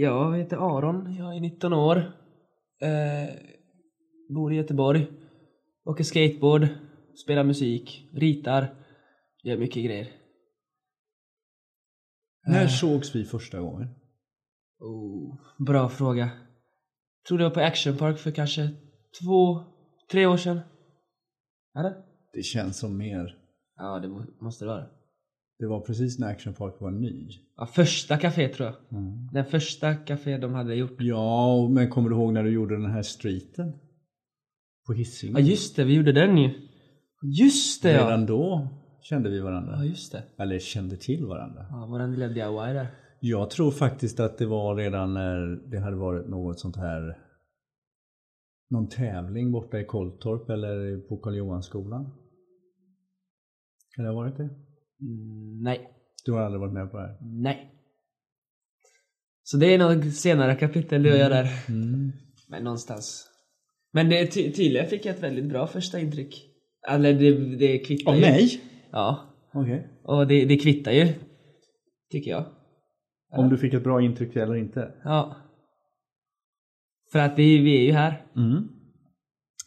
Jag heter Aron, jag är 19 år. Eh, bor i Göteborg. Åker skateboard, spelar musik, ritar, gör mycket grejer. När sågs vi första gången? Oh, bra fråga. Tror det var på Action Park för kanske två, tre år sedan. Eller? Det känns som mer. Ja, det må- måste det vara. Det var precis när Action Park var ny. Ja, första café tror jag. Den första café de hade gjort. Ja, men kommer du ihåg när du gjorde den här streeten? På Ja Hisingen? just det, vi gjorde den ju. Just det ja! Redan då kände vi varandra. Ja just det. Eller kände till varandra. Ja, våran lilla DIY där. Jag tror faktiskt att det var redan när det hade varit något sånt här någon tävling borta i Kolltorp eller på Karl Johan-skolan. Kan det ha varit det? Mm, nej. Du har aldrig varit med på det här? Nej. Så det är nog senare kapitel du och jag där. Mm. Men någonstans. Men det, ty tydligen fick jag ett väldigt bra första intryck. Eller det, det kvittar Av ju. mig? Ja. Okej. Och det, det kvittar ju. Tycker jag. Om du fick ett bra intryck eller inte? Ja. För att vi, vi är ju här. Mm.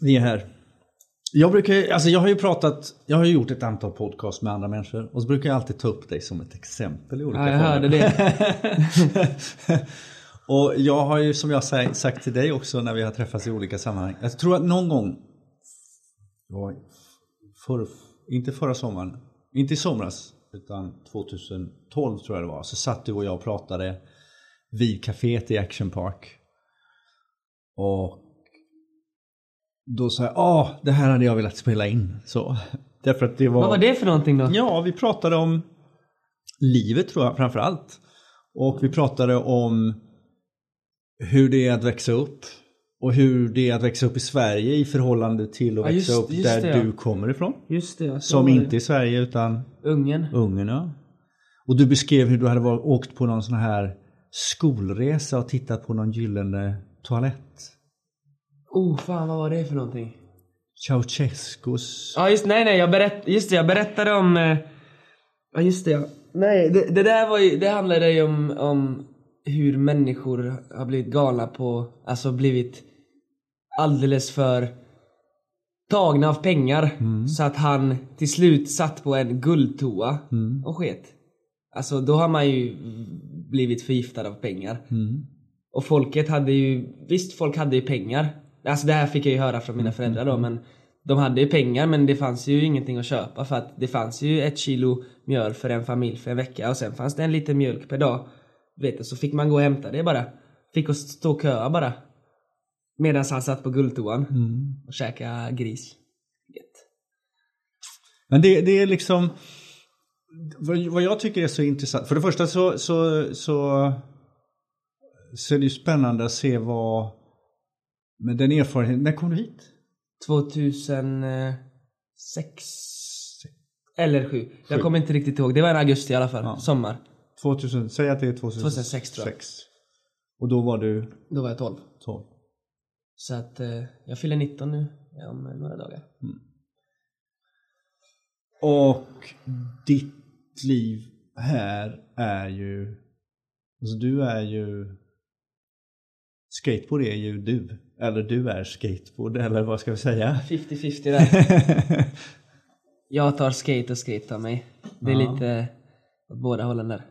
Vi är här. Jag brukar alltså jag har ju pratat, jag har gjort ett antal podcast med andra människor och så brukar jag alltid ta upp dig som ett exempel i olika Ja, jag former. hörde det. och jag har ju som jag sagt till dig också när vi har träffats i olika sammanhang. Jag tror att någon gång, för, inte förra sommaren, inte i somras, utan 2012 tror jag det var, så satt du och jag och pratade vid kaféet i Action Park. Och då sa jag, ah, det här hade jag velat spela in. Så, därför att det var... Vad var det för någonting då? Ja, vi pratade om livet tror jag framför allt. Och vi pratade om hur det är att växa upp. Och hur det är att växa upp i Sverige i förhållande till att Ja, växa just- upp just där det, ja. du kommer ifrån. Just det, ja, Som inte är Sverige utan Ungern. Ungern. Ja. Och du beskrev hur du hade varit, åkt på någon sån här skolresa och tittat på någon gyllene toalett. Oh, fan vad var det för någonting? Ceausescus. Ja just nej nej jag berätt, just det jag berättade om eh, Ja just det ja. Nej det, det där var ju, det handlade ju om, om hur människor har blivit galna på, alltså blivit alldeles för tagna av pengar så att han till slut satt på en guldtoa och sket. Alltså då har man ju blivit förgiftad av pengar. Och folket hade ju, visst folk hade ju pengar. Alltså det här fick jag ju höra från mina föräldrar då men de hade ju pengar men det fanns ju ingenting att köpa för att det fanns ju ett kilo mjöl för en familj för en vecka och sen fanns det en liter mjölk per dag. Du vet, och så fick man gå och hämta det bara. Fick och stå och köa bara. Medan han satt på guldtoan och käka gris. Gött. Men det, det är liksom... Vad vad jag tycker är så intressant. För det första så, så, så, så är det ju spännande att se vad... Med den erfarenheten... När kom du hit? 2006 eller 7. Jag kommer inte riktigt ihåg. Det var i augusti i alla fall. Sommar. 2000, säg att det är 2006. 2006 tror jag. Och då var du Då var jag 12. 12. Så att eh, jag fyller 19 nu om några dagar. Och ditt liv här är ju... Alltså du är ju... Skateboard är ju du. Eller du är skateboard, eller vad ska vi säga? 50-50 där. jag tar skate och skate tar mig. Det är Ja. lite åt båda hållen där.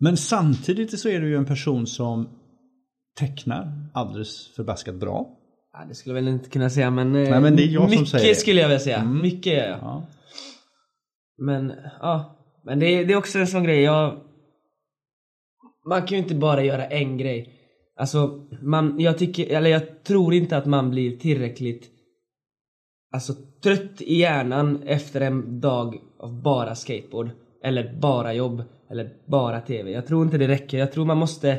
Men samtidigt så är du ju en person som tecknar alldeles förbaskat bra. Ja, det skulle jag väl inte kunna säga men, Nej, men det är jag som mycket säger det. skulle jag vilja säga. Mm. Mycket gör jag. Ja. Men ja, men det, är- det är också en sån grej. Jag, man kan ju inte bara göra en grej. Alltså, man, jag tycker, eller jag tror inte att man blir tillräckligt Alltså trött i hjärnan efter en dag av bara skateboard. Eller bara jobb. Eller bara TV. Jag tror inte det räcker. Jag tror man måste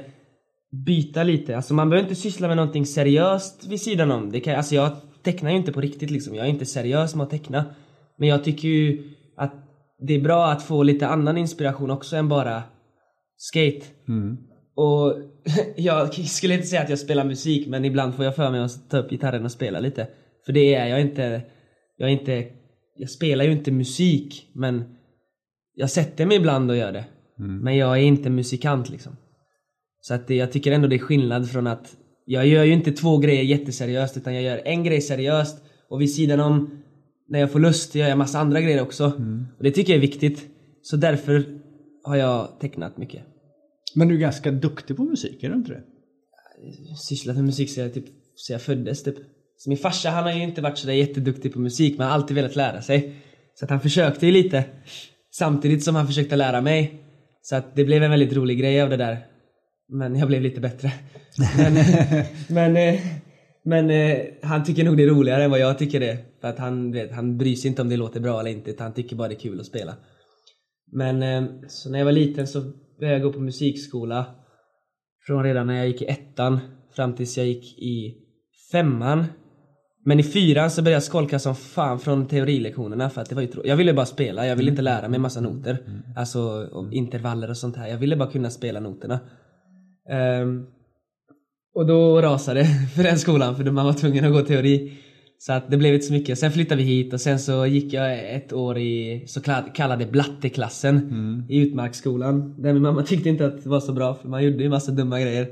byta lite. Alltså man behöver inte syssla med någonting seriöst vid sidan om. Det kan, alltså jag tecknar ju inte på riktigt liksom. Jag är inte seriös med att teckna. Men jag tycker ju att det är bra att få lite annan inspiration också än bara skate. Mm. Och jag skulle inte säga att jag spelar musik men ibland får jag för mig att ta upp gitarren och spela lite. För det är jag inte. Jag är inte. Jag spelar ju inte musik men jag sätter mig ibland och gör det. Men jag är inte musikant liksom. Så att det, jag tycker ändå det är skillnad från att jag gör ju inte två grejer jätteseriöst utan jag gör en grej seriöst och vid sidan om när jag får lust gör jag massa andra grejer också. Och det tycker jag är viktigt. Så därför har jag tecknat mycket. Men du är ganska duktig på musik, är du inte det? sysslat med musik sedan jag, typ, sedan jag föddes typ. Så min farsa han har ju inte varit sådär jätteduktig på musik men har alltid velat lära sig. Så att han försökte ju lite. Samtidigt som han försökte lära mig. Så att det blev en väldigt rolig grej av det där. Men jag blev lite bättre. Men, men, eh, men eh, han tycker nog det är roligare än vad jag tycker det är. För att han, vet, han bryr sig inte om det låter bra eller inte utan han tycker bara det är kul att spela. Men eh, så när jag var liten så började jag gå på musikskola. Från redan när jag gick i ettan fram tills jag gick i femman. Men i fyran så började jag skolka som fan från teorilektionerna för att det var ju trå- Jag ville bara spela, jag ville inte lära mig massa noter. Alltså om intervaller och sånt här. Jag ville bara kunna spela noterna. Ehm, och då rasade för den skolan för man var tvungen att gå teori. Så att det blev inte så mycket. Sen flyttade vi hit och sen så gick jag ett år i så kallad- kallade blatteklassen i Utmarksskolan. Där min mamma tyckte inte att det var så bra för man gjorde ju massa dumma grejer.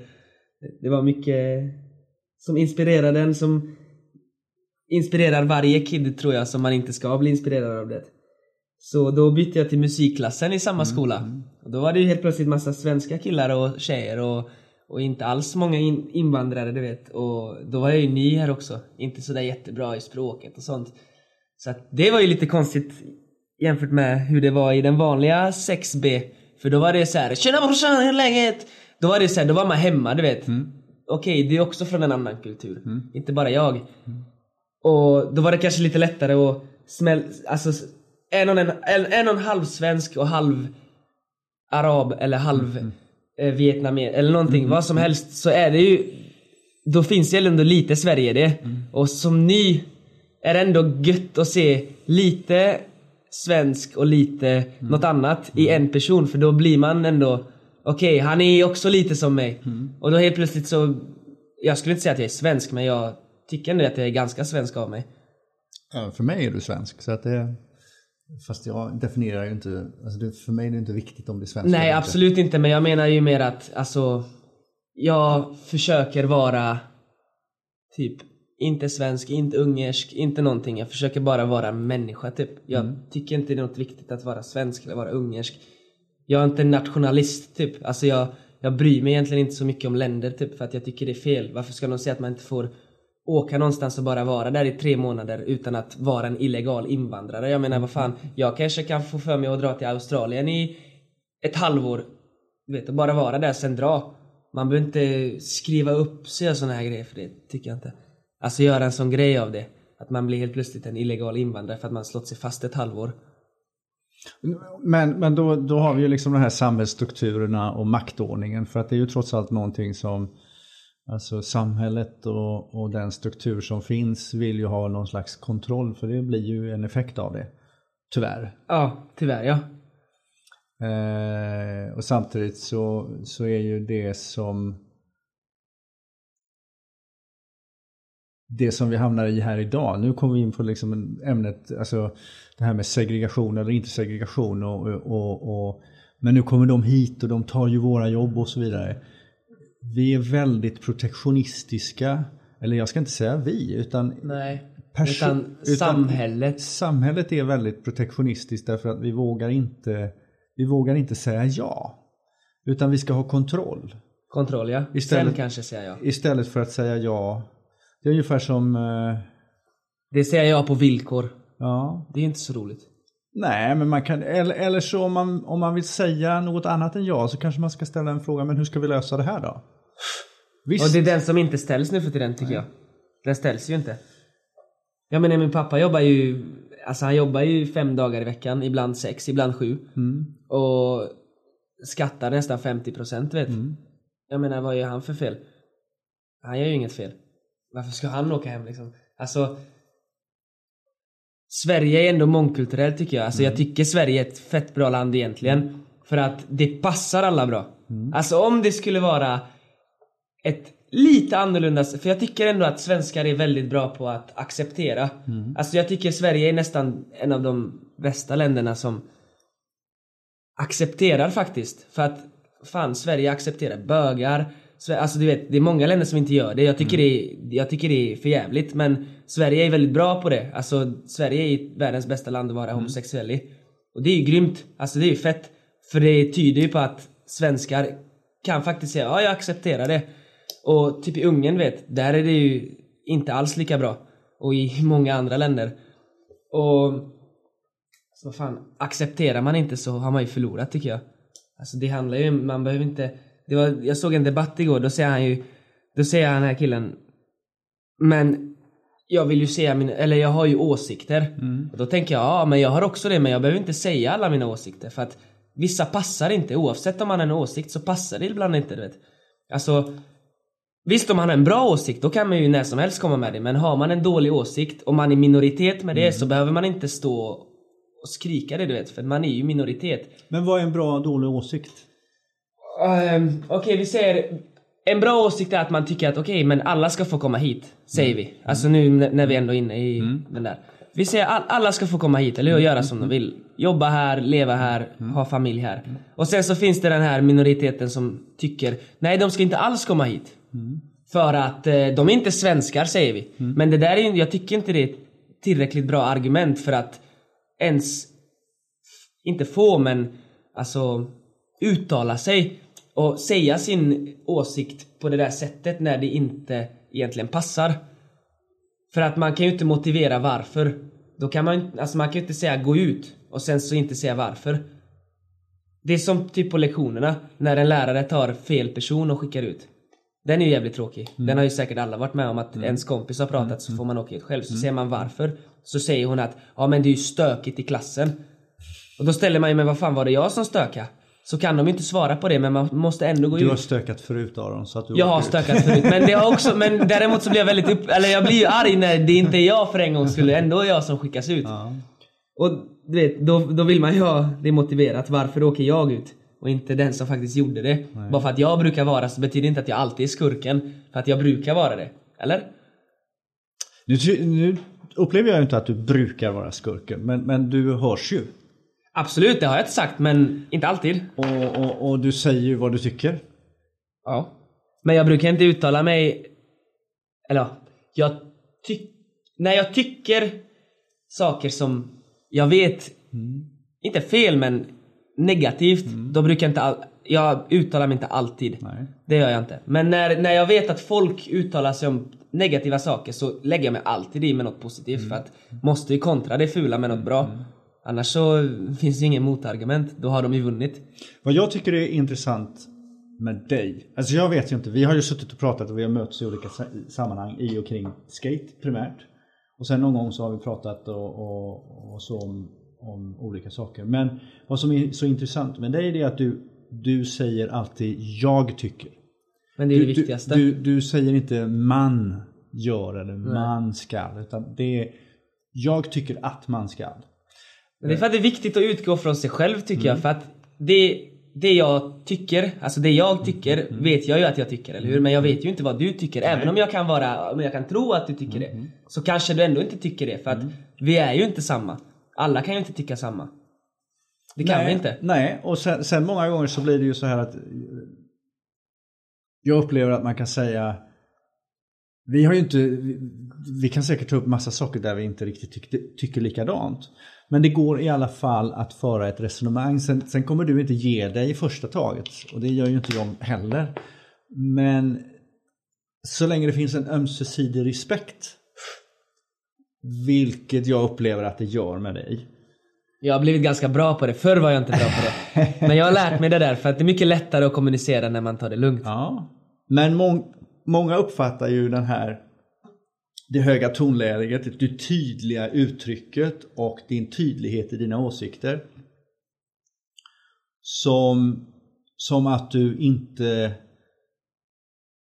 Det var mycket som inspirerade en som inspirerar varje kid tror jag som man inte ska bli inspirerad av det. Så då bytte jag till musikklassen i samma skola. Och då var det ju helt plötsligt massa svenska killar och tjejer och, och inte alls många in, invandrare du vet. Och då var jag ju ny här också. Inte sådär jättebra i språket och sånt. Så att det var ju lite konstigt jämfört med hur det var i den vanliga 6B. För då var det så här, Tjena brorsan, hur är läget? Då var det så här, då var man hemma du vet. Okej, det är också från en annan kultur. Inte bara jag. Och då var det kanske lite lättare att smäll... Alltså en och en, en, en, och en halv svensk och halv arab eller halv eh, vietnames eller någonting. Vad som helst så är det ju... Då finns det ju ändå lite Sverige i det. Och som ny är det ändå gött att se lite svensk och lite något annat i en person för då blir man ändå Okej, han är också lite som mig. Och då helt plötsligt så Jag skulle inte säga att jag är svensk men jag tycker ändå att jag är ganska svensk av mig. Ja, för mig är du svensk. Så att det, fast jag definierar ju inte, alltså det, för mig är det inte viktigt om det är svensk eller Nej absolut inte men jag menar ju mer att alltså Jag försöker vara Typ inte svensk, inte ungersk, inte någonting. Jag försöker bara vara människa typ. Jag tycker inte det är något viktigt att vara svensk eller vara ungersk. Jag är inte nationalist typ. Alltså jag, jag bryr mig egentligen inte så mycket om länder typ för att jag tycker det är fel. Varför ska de säga att man inte får åka någonstans och bara vara där i tre månader utan att vara en illegal invandrare? Jag menar vad fan, jag kanske kan få för mig att dra till Australien i ett halvår. Vet, och bara vara där sen dra. Man behöver inte skriva upp sig och såna här grejer för det tycker jag inte. Alltså göra en sån grej av det. Att man blir helt plötsligt en illegal invandrare för att man slått sig fast ett halvår. Men, men då, då har vi ju liksom de här samhällsstrukturerna och maktordningen. För att det är ju trots allt någonting som Alltså samhället och, och den struktur som finns vill ju ha någon slags kontroll för det blir ju en effekt av det. Tyvärr. Ja, tyvärr ja. Eh, och samtidigt så, så är ju det som det som vi hamnar i här idag. Nu kommer vi in på liksom ämnet, alltså det här med segregation eller inte segregation. Och, och, och, men nu kommer de hit och de tar ju våra jobb och så vidare. Vi är väldigt protektionistiska, eller jag ska inte säga vi, utan Nej. Utan, utan- samhället. Samhället är väldigt protektionistiskt därför att vi vågar inte, vi vågar inte säga ja. Utan vi ska ha kontroll. Kontroll ja. Istället- Sen kanske säger jag. Istället för att säga ja. Det är ungefär som, eh, Det säger jag på villkor. ja, Det är inte så roligt. Nej men man kan, eller, eller så om man, om man vill säga något annat än ja så kanske man ska ställa en fråga, men hur ska vi lösa det här då? Visst, Och det är den som inte ställs nu för tiden tycker jag. Den ställs ju inte. Jag menar min pappa jobbar ju Alltså han jobbar ju fem dagar i veckan, ibland sex, ibland sju. Mm. Och skattar nästan 50% vet Jag menar vad gör han för fel? Han gör ju inget fel. Varför ska han åka hem liksom? Alltså Sverige är ändå mångkulturellt tycker jag. Alltså jag tycker Sverige är ett fett bra land egentligen. För att det passar alla bra. Alltså om det skulle vara ett lite annorlunda, för jag tycker ändå att svenskar är väldigt bra på att acceptera. Alltså jag tycker Sverige är nästan en av de bästa länderna som accepterar faktiskt. För att fan Sverige accepterar bögar. Alltså du vet, det är många länder som inte gör det. Jag tycker, det, är, jag tycker det är för jävligt men Sverige är väldigt bra på det. Alltså Sverige är världens bästa land att vara homosexuell i. Och det är ju grymt. Alltså det är ju fett. För det tyder ju på att svenskar kan faktiskt säga ja jag accepterar det. Och typ i Ungern vet, där är det ju inte alls lika bra. Och i många andra länder. Och så vad fan, accepterar man inte så har man ju förlorat tycker jag. Alltså det handlar ju, man behöver inte... Det var, jag såg en debatt igår, då säger han ju... Då säger han den här killen... Men jag vill ju säga min, eller jag har ju åsikter. Och då tänker jag, ja men jag har också det men jag behöver inte säga alla mina åsikter för att vissa passar inte. Oavsett om man har en åsikt så passar det ibland inte du vet. Alltså Visst om man har en bra åsikt då kan man ju när som helst komma med det men har man en dålig åsikt och man är minoritet med det så behöver man inte stå och skrika det du vet för man är ju minoritet. Men vad är en bra och dålig åsikt? Um, okej vi säger en bra åsikt är att man tycker att okej men alla ska få komma hit. Säger vi. Alltså nu när vi ändå är inne i den där. Vi säger all, alla ska få komma hit eller hur? och göra som de vill. Jobba här, leva här, ha familj här. Och sen så finns det den här minoriteten som tycker nej de ska inte alls komma hit. För att eh, de är inte svenskar säger vi. Men det där är jag tycker inte det är ett tillräckligt bra argument för att ens inte få men alltså uttala sig och säga sin åsikt på det där sättet när det inte egentligen passar. För att man kan ju inte motivera varför. Då kan man alltså man kan ju inte säga gå ut och sen så inte säga varför. Det är som typ på lektionerna när en lärare tar fel person och skickar ut. Den är ju jävligt tråkig. Den har ju säkert alla varit med om att ens kompis har pratat så får man åka ut själv. Så säger man varför. Så säger hon att ja men det är ju stökigt i klassen. Och då ställer man ju men vad fan var det jag som stökade? Så kan de inte svara på det men man måste ändå gå Du har ut. stökat förut Aron så att du Jag har åker ut. stökat förut men det har också, men däremot så blir jag väldigt upp, eller jag blir ju arg när det inte är jag för en gång skulle ändå är jag som skickas ut. Ja. Och du vet, då, då vill man ju ha det motiverat. Varför åker jag ut? Och inte den som faktiskt gjorde det. Bara för att jag brukar vara så betyder inte att jag alltid är skurken. För att jag brukar vara det. Eller? Nu, nu upplever jag ju inte att du brukar vara skurken men, men du hörs ju. Absolut, det har jag inte sagt men inte alltid. Och, och, och du säger ju vad du tycker. Ja. Men jag brukar inte uttala mig... Eller ja, jag tycker... När jag tycker saker som jag vet, inte fel men negativt, då brukar jag inte all... Jag uttalar mig inte alltid. Nej. Det gör jag inte. Men när, när jag vet att folk uttalar sig om negativa saker så lägger jag mig alltid i med något positivt för att måste ju kontra det fula med något bra. Annars så finns det ingen motargument. Då har de ju vunnit. Vad jag tycker är intressant med dig. Alltså jag vet ju inte. Vi har ju suttit och pratat och vi har mötts i olika sa- sammanhang i och kring skate primärt. Och sen någon gång så har vi pratat och, och, och så om, om olika saker. Men vad som är så intressant med dig det är att du, du säger alltid jag tycker. Men det är Du, det viktigaste. du, du, du säger inte man gör eller man skall. Utan det är jag tycker att man skall. Men det är för att det är viktigt att utgå från sig själv tycker jag. För att det, det jag tycker, alltså det jag tycker vet jag ju att jag tycker, eller hur? Men jag vet ju inte vad du tycker. Även om jag kan vara, om jag kan tro att du tycker det. Så kanske du ändå inte tycker det. För att vi är ju inte samma. Alla kan ju inte tycka samma. Det kan nej, vi inte. Nej, och sen, sen många gånger så blir det ju så här att jag upplever att man kan säga vi har ju inte, vi, kan säkert ta upp massa saker där vi inte riktigt tyckte, tycker likadant. Men det går i alla fall att föra ett resonemang. Sen, sen kommer du inte ge dig i första taget och det gör ju inte jag heller. Men så länge det finns en ömsesidig respekt, vilket jag upplever att det gör med dig, Jag har blivit ganska bra på det. Förr var jag inte bra på det. Men jag har lärt mig det där för att det är mycket lättare att kommunicera när man tar det lugnt. Ja. Men mång, många uppfattar ju den här det höga tonläget, det tydliga uttrycket och din tydlighet i dina åsikter som, som att du inte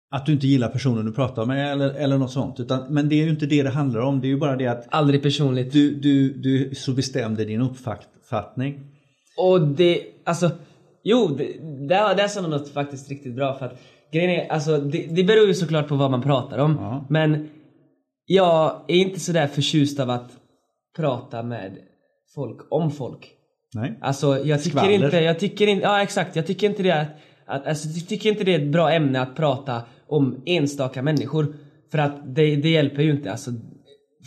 att du inte gillar personen du pratar med eller, eller något sånt. Utan, men det är ju inte det det handlar om. Det är ju bara det att Aldrig personligt. du, du, du så bestämd i din uppfattning. Och det, alltså, jo, det, där, där sa du något faktiskt riktigt bra för att grejen är, alltså det, det beror ju såklart på vad man pratar om. Ja. Men jag är inte sådär förtjust av att prata med folk om folk. Nej. Alltså jag tycker Skvaller. inte, jag tycker inte, ja exakt, jag tycker inte det att, Att, alltså, jag tycker inte det är ett bra ämne att prata om enstaka människor. För att det, det hjälper ju inte. Alltså,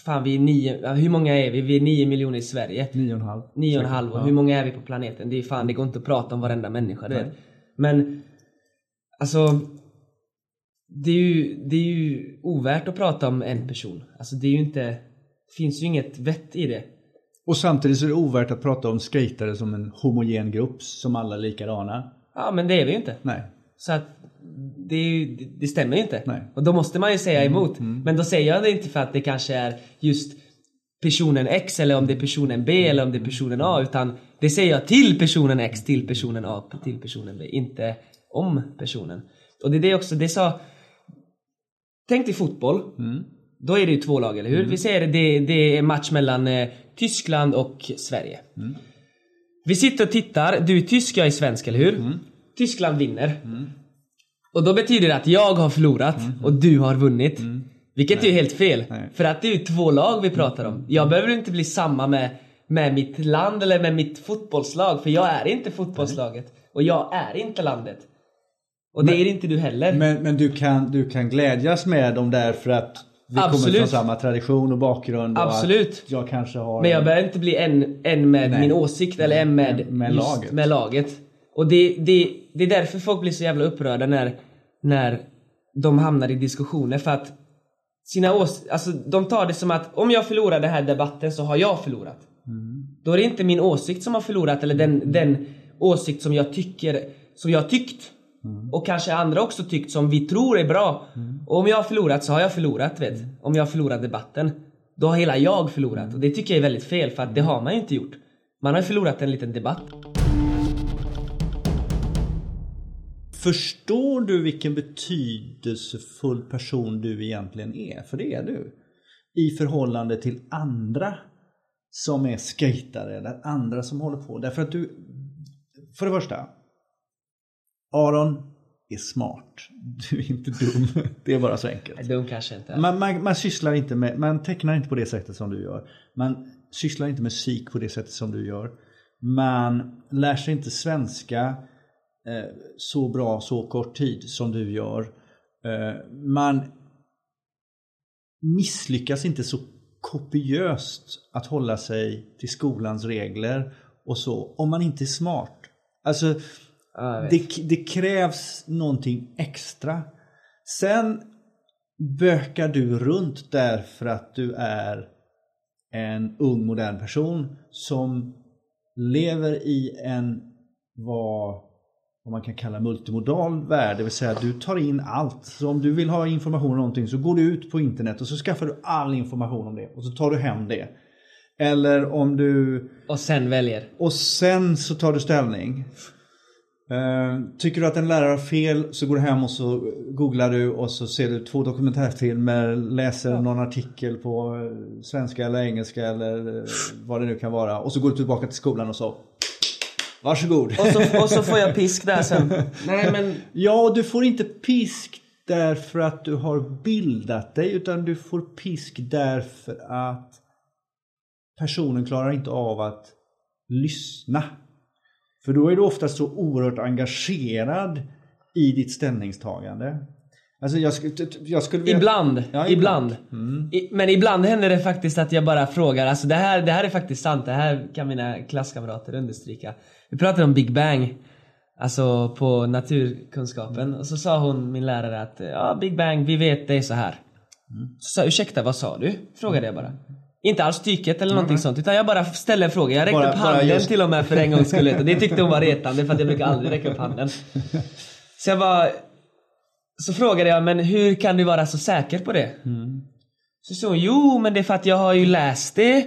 fan vi är nio, hur många är vi? Vi är nio miljoner i Sverige. Nio och en halv. Nio och en halv. Och hur många är vi på planeten? Det är fan, det går inte att prata om varenda människa, du vet. Men, alltså. Det är, ju, det är ju ovärt att prata om en person. Alltså det är ju inte, det finns ju inget vett i det. Och samtidigt så är det ovärt att prata om skatare som en homogen grupp som alla är likadana. Ja men det är vi ju inte. Nej. Så att det, ju, det- stämmer ju inte. Nej. Och då måste man ju säga emot. Men då säger jag det inte för att det kanske är just personen X eller om det är personen B eller om det är personen A utan det säger jag till personen X, till personen A, till personen B. Inte om personen. Och det är det också, det sa... Tänk dig fotboll. Då är det ju två lag, eller hur? Vi säger det, det är match mellan eh, Tyskland och Sverige. Vi sitter och tittar, du är tysk, jag är svensk, eller hur? Tyskland vinner. Och då betyder det att jag har förlorat och du har vunnit. Vilket är ju helt fel. Nej. För att det är ju två lag vi pratar om. Jag behöver inte bli samma med, med mitt land eller med mitt fotbollslag. För jag är inte fotbollslaget. Och jag är inte landet. Och det är inte du heller. Men, men du, kan, du kan glädjas med dem där för att vi kommer Absolut. från samma tradition och bakgrund. Och Absolut. Jag kanske har... Men jag behöver inte bli en, en med Nej. min åsikt eller en med, Med laget. med laget. Och det, det, det är därför folk blir så jävla upprörda när, när de hamnar i diskussioner för att sina ås alltså de tar det som att om jag förlorar den här debatten så har jag förlorat. Då är det inte min åsikt som har förlorat eller den, den åsikt som jag tycker, som jag tyckt. Och kanske andra också tyckt som vi tror är bra. Och om jag har förlorat så har jag förlorat vet. Om jag har förlorat debatten. Då har hela jag förlorat. Och det tycker jag är väldigt fel för att det har man ju inte gjort. Man har ju förlorat en liten debatt. Förstår du vilken betydelsefull person du egentligen är? För det är du. I förhållande till andra som är skatare eller andra som håller på. Därför att du... För det första. Aron är smart. Du är inte dum. Det är bara så enkelt. Dum kanske inte. Man, man, man sysslar inte med, man tecknar inte på det sättet som du gör. Man sysslar inte med musik på det sättet som du gör. Man lär sig inte svenska eh, så bra så kort tid som du gör. Eh, man misslyckas inte så kopiöst att hålla sig till skolans regler och så om man inte är smart. Alltså Ja, det, det krävs någonting extra. Sen bökar du runt därför att du är en ung modern person som lever i en vad, vad man kan kalla multimodal värld. Det vill säga du tar in allt. Så om du vill ha information om någonting så går du ut på internet och så skaffar du all information om det och så tar du hem det. Eller om du Och sen väljer. och sen så tar du ställning. Eh, tycker du att en lärare har fel så går du hem och så googlar du och så ser du två dokumentärfilmer, läser någon artikel på eh, svenska eller engelska eller eh, vad det nu kan vara. Och så går du tillbaka till skolan och så Varsågod. Och så, och så får jag pisk där sen. Nej men Ja, du får inte pisk därför att du har bildat dig utan du får pisk därför att personen klarar inte av att lyssna. För då är du ofta så oerhört engagerad i ditt ställningstagande. Alltså jag, skulle, jag skulle vilja- Ibland, Ja, ibland. Mm. I, men ibland händer det faktiskt att jag bara frågar, alltså det här, det här är faktiskt sant, det här kan mina klasskamrater understryka. Vi pratade om Big Bang, alltså på naturkunskapen. Och så sa hon, min lärare, att ja, Big Bang, vi vet det är så här. Så sa jag, ursäkta, vad sa du? Frågade jag bara. Inte alls tyket eller någonting sånt, utan jag bara ställde en fråga. Jag räckte Bara- upp handen just- till och med för en gångs skull. Det tyckte hon var retande för att jag brukar aldrig räcka upp handen. Så jag bara... Så frågade jag, men hur kan du vara så säker på det? Så sa hon, jo men det är för att jag har ju läst det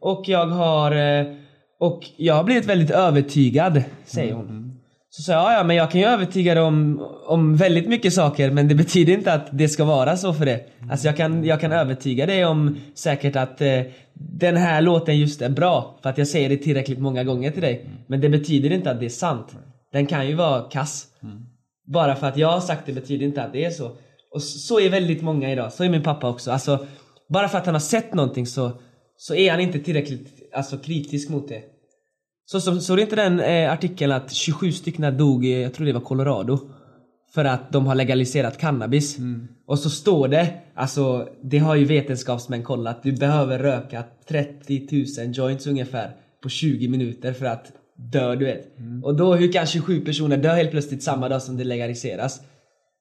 och jag har eh, och jag har blivit väldigt övertygad, säger hon. Så sa jag, ja, men jag kan ju övertyga dig om, om väldigt mycket saker men det betyder inte att det ska vara så för det. Alltså jag kan, jag kan övertyga dig om säkert att eh, den här låten just är bra för att jag säger det tillräckligt många gånger till dig. Men det betyder inte att det är sant. Den kan ju vara kass. Bara för att jag har sagt det betyder inte att det är så. Och så så är väldigt många idag. Så är min pappa också. Alltså, bara för att han har sett någonting så, så är han inte tillräckligt alltså, kritisk mot det. Så, så, såg du inte den eh, artikeln att 27 stycken dog i, jag tror det var Colorado. För att de har legaliserat cannabis. Och så står det, alltså det har ju vetenskapsmän kollat, du behöver röka 30 000 joints ungefär på 20 minuter för att dö du vet. Och då hur kan 27 personer dö helt plötsligt samma dag som det legaliseras?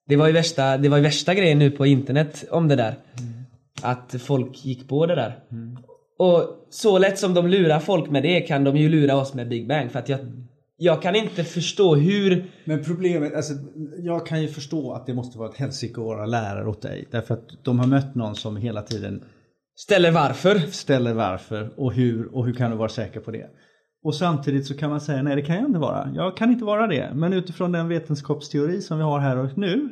Det var ju värsta, det var ju värsta grejen nu på internet om det där. Att folk gick på det där. Och så lätt som de lurar folk med det kan de ju lura oss med Big Bang. För att jag, jag kan inte förstå hur... Men problemet, alltså, jag kan ju förstå att det måste vara ett helsike att vara lärare åt dig. Därför att de har mött någon som hela tiden Ställer varför. ställer varför och hur och hur kan du vara säker på det. Och samtidigt så kan man säga nej det kan jag inte vara. Jag kan inte vara det. Men utifrån den vetenskapsteori som vi har här och nu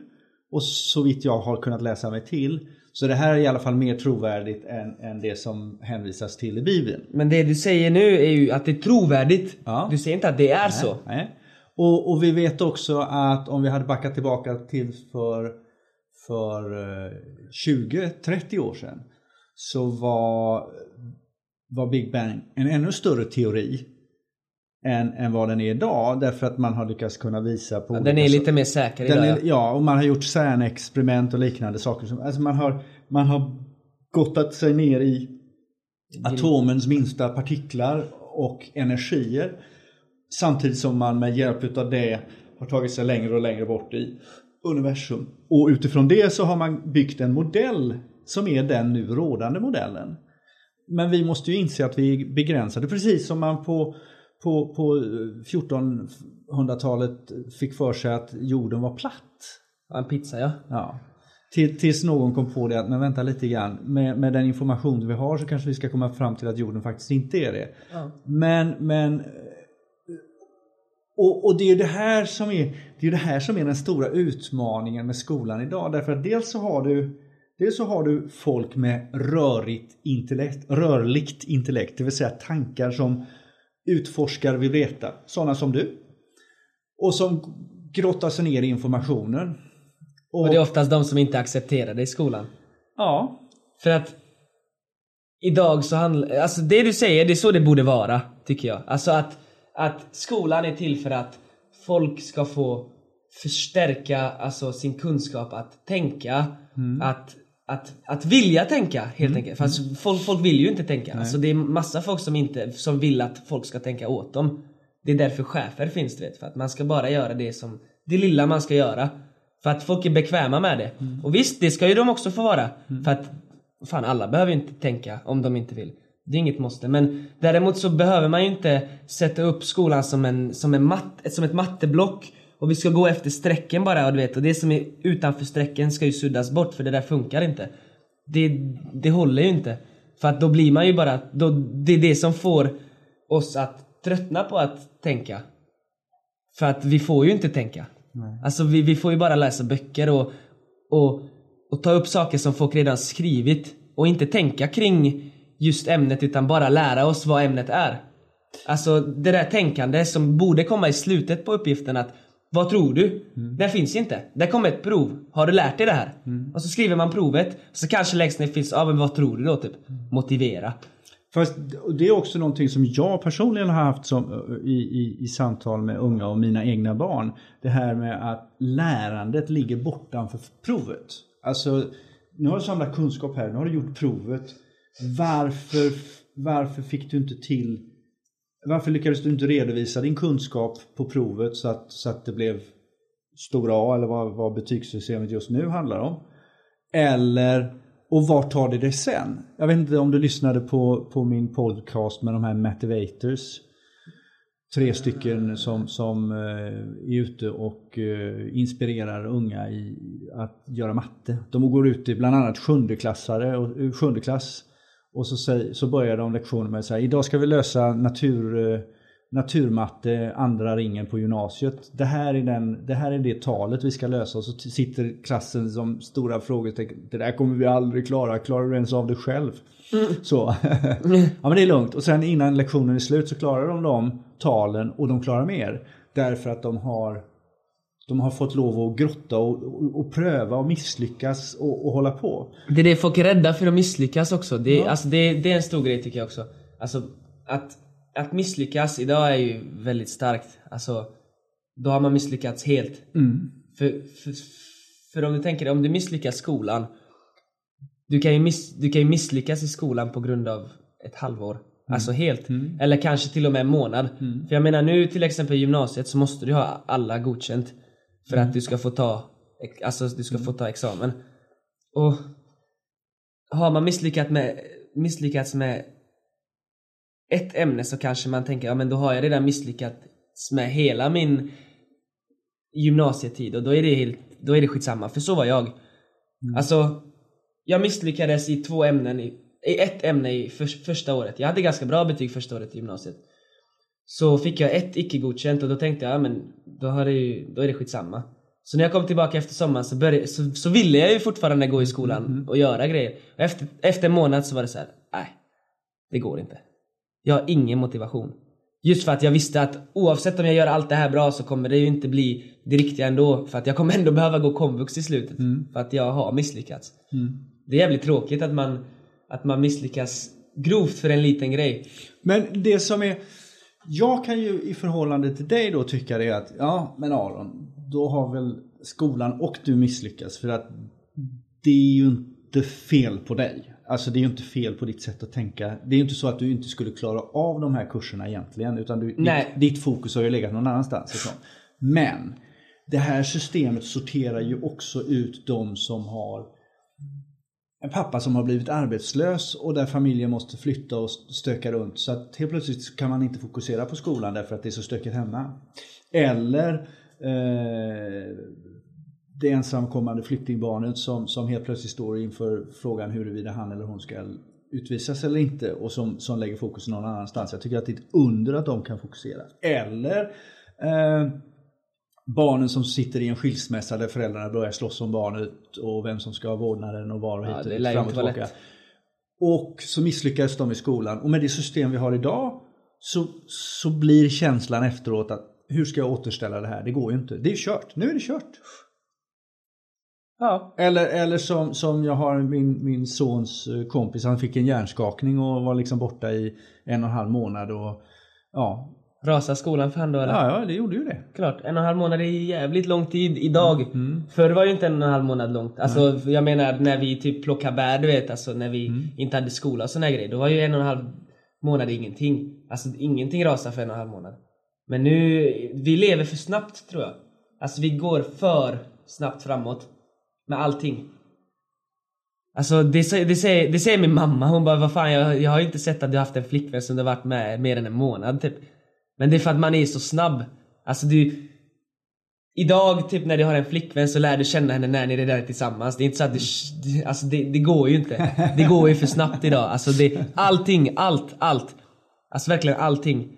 och så vitt jag har kunnat läsa mig till så det här är i alla fall mer trovärdigt än, än det som hänvisas till i Bibeln. Men det du säger nu är ju att det är trovärdigt. Ja. Du säger inte att det är så. Nej. Och, och vi vet också att om vi hade backat tillbaka till för, för eh, 20-30 år sedan så var, var Big Bang en ännu större teori än, än vad den är idag därför att man har lyckats kunna visa på Den olika är lite mer säker den idag. är, ja. ja, och man har gjort CERN-experiment och liknande saker. Som, alltså man, har, man har gottat sig ner i atomens minsta partiklar och energier. Samtidigt som man med hjälp av det har tagit sig längre och längre bort i universum. Och utifrån det så har man byggt en modell som är den nu rådande modellen. Men vi måste ju inse att vi är begränsade, precis som man på, på, på 1400-talet fick för sig att jorden var platt. Ja, En pizza ja. Ja. Till, tills någon kom på det att, men vänta lite grann, med, med den information vi har så kanske vi ska komma fram till att jorden faktiskt inte är det. Ja. Men, men och, och det är ju det här som är det, är det här som är den stora utmaningen med skolan idag. Därför att dels så har du Dels så har du folk med rörigt intellekt, rörligt intellekt, det vill säga tankar som utforskar vill veta. Sådana som du. Och som grottar sig ner i informationen. Och det är oftast de som inte accepterar det i skolan. Ja, För att idag så handlar, alltså det du säger, det är så det borde vara, tycker jag. Alltså att, att skolan är till för att folk ska få förstärka alltså sin kunskap att tänka, att, att, att vilja tänka helt enkelt. Fast folk, folk vill ju inte tänka. Alltså det är massa folk som inte, som vill att folk ska tänka åt dem. Det är därför chefer finns du vet, för att man ska bara göra det som, det lilla man ska göra. För att folk är bekväma med det. Och visst, det ska ju de också få vara. För att Fan alla behöver ju inte tänka om de inte vill. Det är inget måste. Men däremot så behöver man ju inte sätta upp skolan som, en, som, en matt, som ett matteblock. Och vi ska gå efter strecken bara och du vet. Och det som är utanför strecken ska ju suddas bort för det där funkar inte. Det, det håller ju inte. För att då blir man ju bara, då, det är det som får oss att tröttna på att tänka. För att vi får ju inte tänka. Alltså vi, vi får ju bara läsa böcker och, och, och ta upp saker som folk redan skrivit. Och inte tänka kring just ämnet utan bara lära oss vad ämnet är. Alltså det där tänkande som borde komma i slutet på uppgiften att vad tror du? Det finns inte. Det kommer ett prov. Har du lärt dig det här? Och så skriver man provet. Så kanske längst ner finns, ja men vad tror du då? Typ. Motivera. Fast det är också någonting som jag personligen har haft som, i, i, i samtal med unga och mina egna barn. Det här med att lärandet ligger bortanför provet. Alltså, nu har du samlat kunskap här, nu har du gjort provet. Varför, varför fick du inte till varför lyckades du inte redovisa din kunskap på provet så att, så att det blev stora A eller vad, vad betygssystemet just nu handlar om? Eller, och vart tar det dig sen? Jag vet inte om du lyssnade på, på min podcast med de här motivators. Tre stycken som, som eh, är ute och eh, inspirerar unga i att göra matte. De går ut i bland annat sjundeklassare och eh, sjunde klass. Och så, så börjar de lektionen med att säga idag ska vi lösa natur, eh, naturmatte andra ringen på gymnasiet. Det här, är den, det här är det talet vi ska lösa och så sitter klassen som stora frågetecken. Det där kommer vi aldrig klara. Klarar du ens av det själv? Så. ja men det är lugnt. Och sen innan lektionen är slut så klarar de de talen och de klarar mer. Därför att de har, de har fått lov att grotta och, och, och pröva och misslyckas och, och hålla på. Det är det folk är rädda för att misslyckas också. Det, alltså det, det är en stor grej tycker jag också. Alltså att att misslyckas idag är ju väldigt starkt. Alltså, då har man misslyckats helt. För, för, för om du tänker om du misslyckas i skolan. Du kan, ju miss, du kan ju misslyckas i skolan på grund av ett halvår. Alltså helt. Eller kanske till och med en månad. För jag menar nu till exempel i gymnasiet så måste du ha alla godkänt. För att du ska få ta, alltså du ska få ta examen. Och har man misslyckats med, misslyckats med ett ämne så kanske man tänker, ja men då har jag redan misslyckats med hela min gymnasietid och då är det helt, då är det skitsamma, för så var jag. Alltså, jag misslyckades i två ämnen, i, i ett ämne i för, första året. Jag hade ganska bra betyg första året i gymnasiet. Så fick jag ett icke godkänt och då tänkte jag, ja men då, har det ju, då är det skitsamma. Så när jag kom tillbaka efter sommaren så, började, så, så ville jag ju fortfarande gå i skolan och göra grejer. Och efter, efter en månad så var det så här: nej, det går inte. Jag har ingen motivation. Just för att jag visste att oavsett om jag gör allt det här bra så kommer det ju inte bli det riktiga ändå. För att jag kommer ändå behöva gå komvux i slutet. För att jag har misslyckats. Det är jävligt tråkigt att man, att man misslyckas grovt för en liten grej. Men det som är... Jag kan ju i förhållande till dig då tycka det att, ja men Aron, då har väl skolan och du misslyckats för att det är ju inte fel på dig. Alltså det är ju inte fel på ditt sätt att tänka. Det är ju inte så att du inte skulle klara av de här kurserna egentligen utan du, ditt, ditt fokus har ju legat någon annanstans. Ifrån. Men det här systemet sorterar ju också ut de som har en pappa som har blivit arbetslös och där familjen måste flytta och stöka runt. Så att helt plötsligt kan man inte fokusera på skolan därför att det är så stökigt hemma. Eller eh, det ensamkommande flyktingbarnet som, som helt plötsligt står inför frågan huruvida han eller hon ska utvisas eller inte och som, som lägger fokus någon annanstans. Jag tycker att det är ett under att de kan fokusera. Eller eh, barnen som sitter i en skilsmässa där föräldrarna börjar slåss om barnet och vem som ska ha vårdnaden och var och hit Ja, och det lär fram och tillbaka. Och så misslyckades de i skolan. Och med det system vi har idag så, så blir känslan efteråt att hur ska jag återställa det här? Det går ju inte. Det är kört. Nu är det kört. Ja. Eller, eller som, som jag har min, min sons eh, kompis, han fick en hjärnskakning och var liksom borta i en och en halv månad. Och, ja, Rasar skolan för han då eller? ja, ja, det gjorde ju det. Klart, en och en halv månad är jävligt lång tid idag. Förr var ju inte en och en halv månad långt. Alltså jag menar när vi typ plockade bär du vet, alltså när vi inte hade skola och såna grejer. Då var ju en och en halv månad ingenting. Alltså ingenting rasar för en och en halv månad. Men nu, vi lever för snabbt tror jag. Alltså vi går för snabbt framåt. Med allting. Alltså det, det, säger, det säger min mamma, hon bara vad fan jag, jag har inte sett att du haft en flickvän som du har varit med mer än en månad typ. Men det är för att man är så snabb. Alltså du... Idag typ när du har en flickvän så lär du känna henne när ni är där tillsammans. Det är inte så att du... Alltså det, det går ju inte. Det går ju för snabbt idag. Alltså det... Allting, allt, allt. Alltså verkligen allting.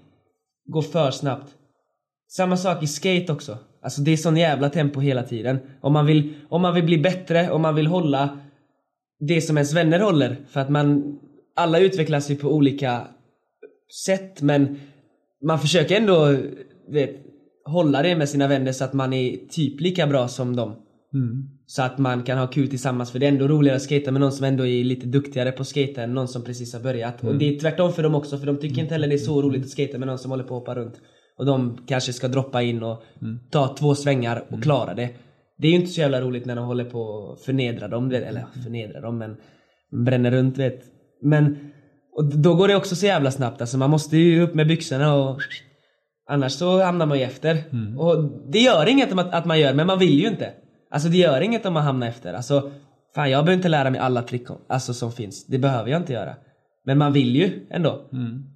Går för snabbt. Samma sak i skate också. Alltså det är sån jävla tempo hela tiden. Om man vill, om man vill bli bättre, om man vill hålla det som ens vänner håller. För att man, alla utvecklas ju på olika sätt men man försöker ändå vet, hålla det med sina vänner så att man är typ lika bra som dem. Så att man kan ha kul tillsammans för det är ändå roligare att skata med någon som ändå är lite duktigare på att skata än någon som precis har börjat. Och det är tvärtom för dem också för de tycker inte heller det är så roligt att skata med någon som håller på att hoppa runt. Och de kanske ska droppa in och ta två svängar och klara det. Det är ju inte så jävla roligt när de håller på att förnedra dem, eller ja, förnedra dem men bränner runt vet. Men och då går det också så jävla snabbt alltså man måste ju upp med byxorna och Annars så hamnar man ju efter. Och det gör inget att, att man gör, men man vill ju inte. Alltså det gör inget om man hamnar efter. Alltså, fan jag behöver inte lära mig alla trick alltså, som finns. Det behöver jag inte göra. Men man vill ju ändå.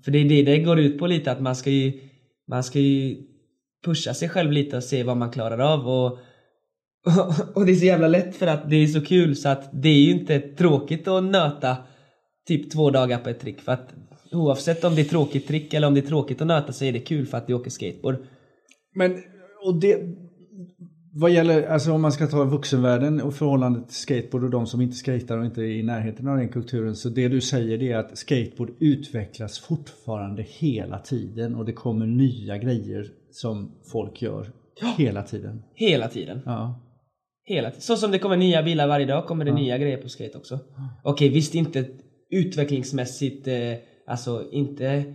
För det är det det går ut på lite, att man ska ju, man ska ju pusha sig själv lite och se vad man klarar av. Och, och det är så jävla lätt för att det är så kul så att det är ju inte tråkigt att nöta typ två dagar på ett trick. För att oavsett om det är tråkigt trick eller om det är tråkigt att nöta så är det kul för att du åker skateboard. Men, och det... Vad gäller, alltså om man ska ta vuxenvärlden och förhållandet till skateboard och de som inte skater och inte är i närheten av den kulturen. Så det du säger det är att skateboard utvecklas fortfarande hela tiden och det kommer nya grejer som folk gör hela tiden. Hela tiden. Ja. Hela tiden. Så som det kommer nya bilar varje dag kommer det nya grejer på skate också. Okej, visst inte utvecklingsmässigt, eh, alltså inte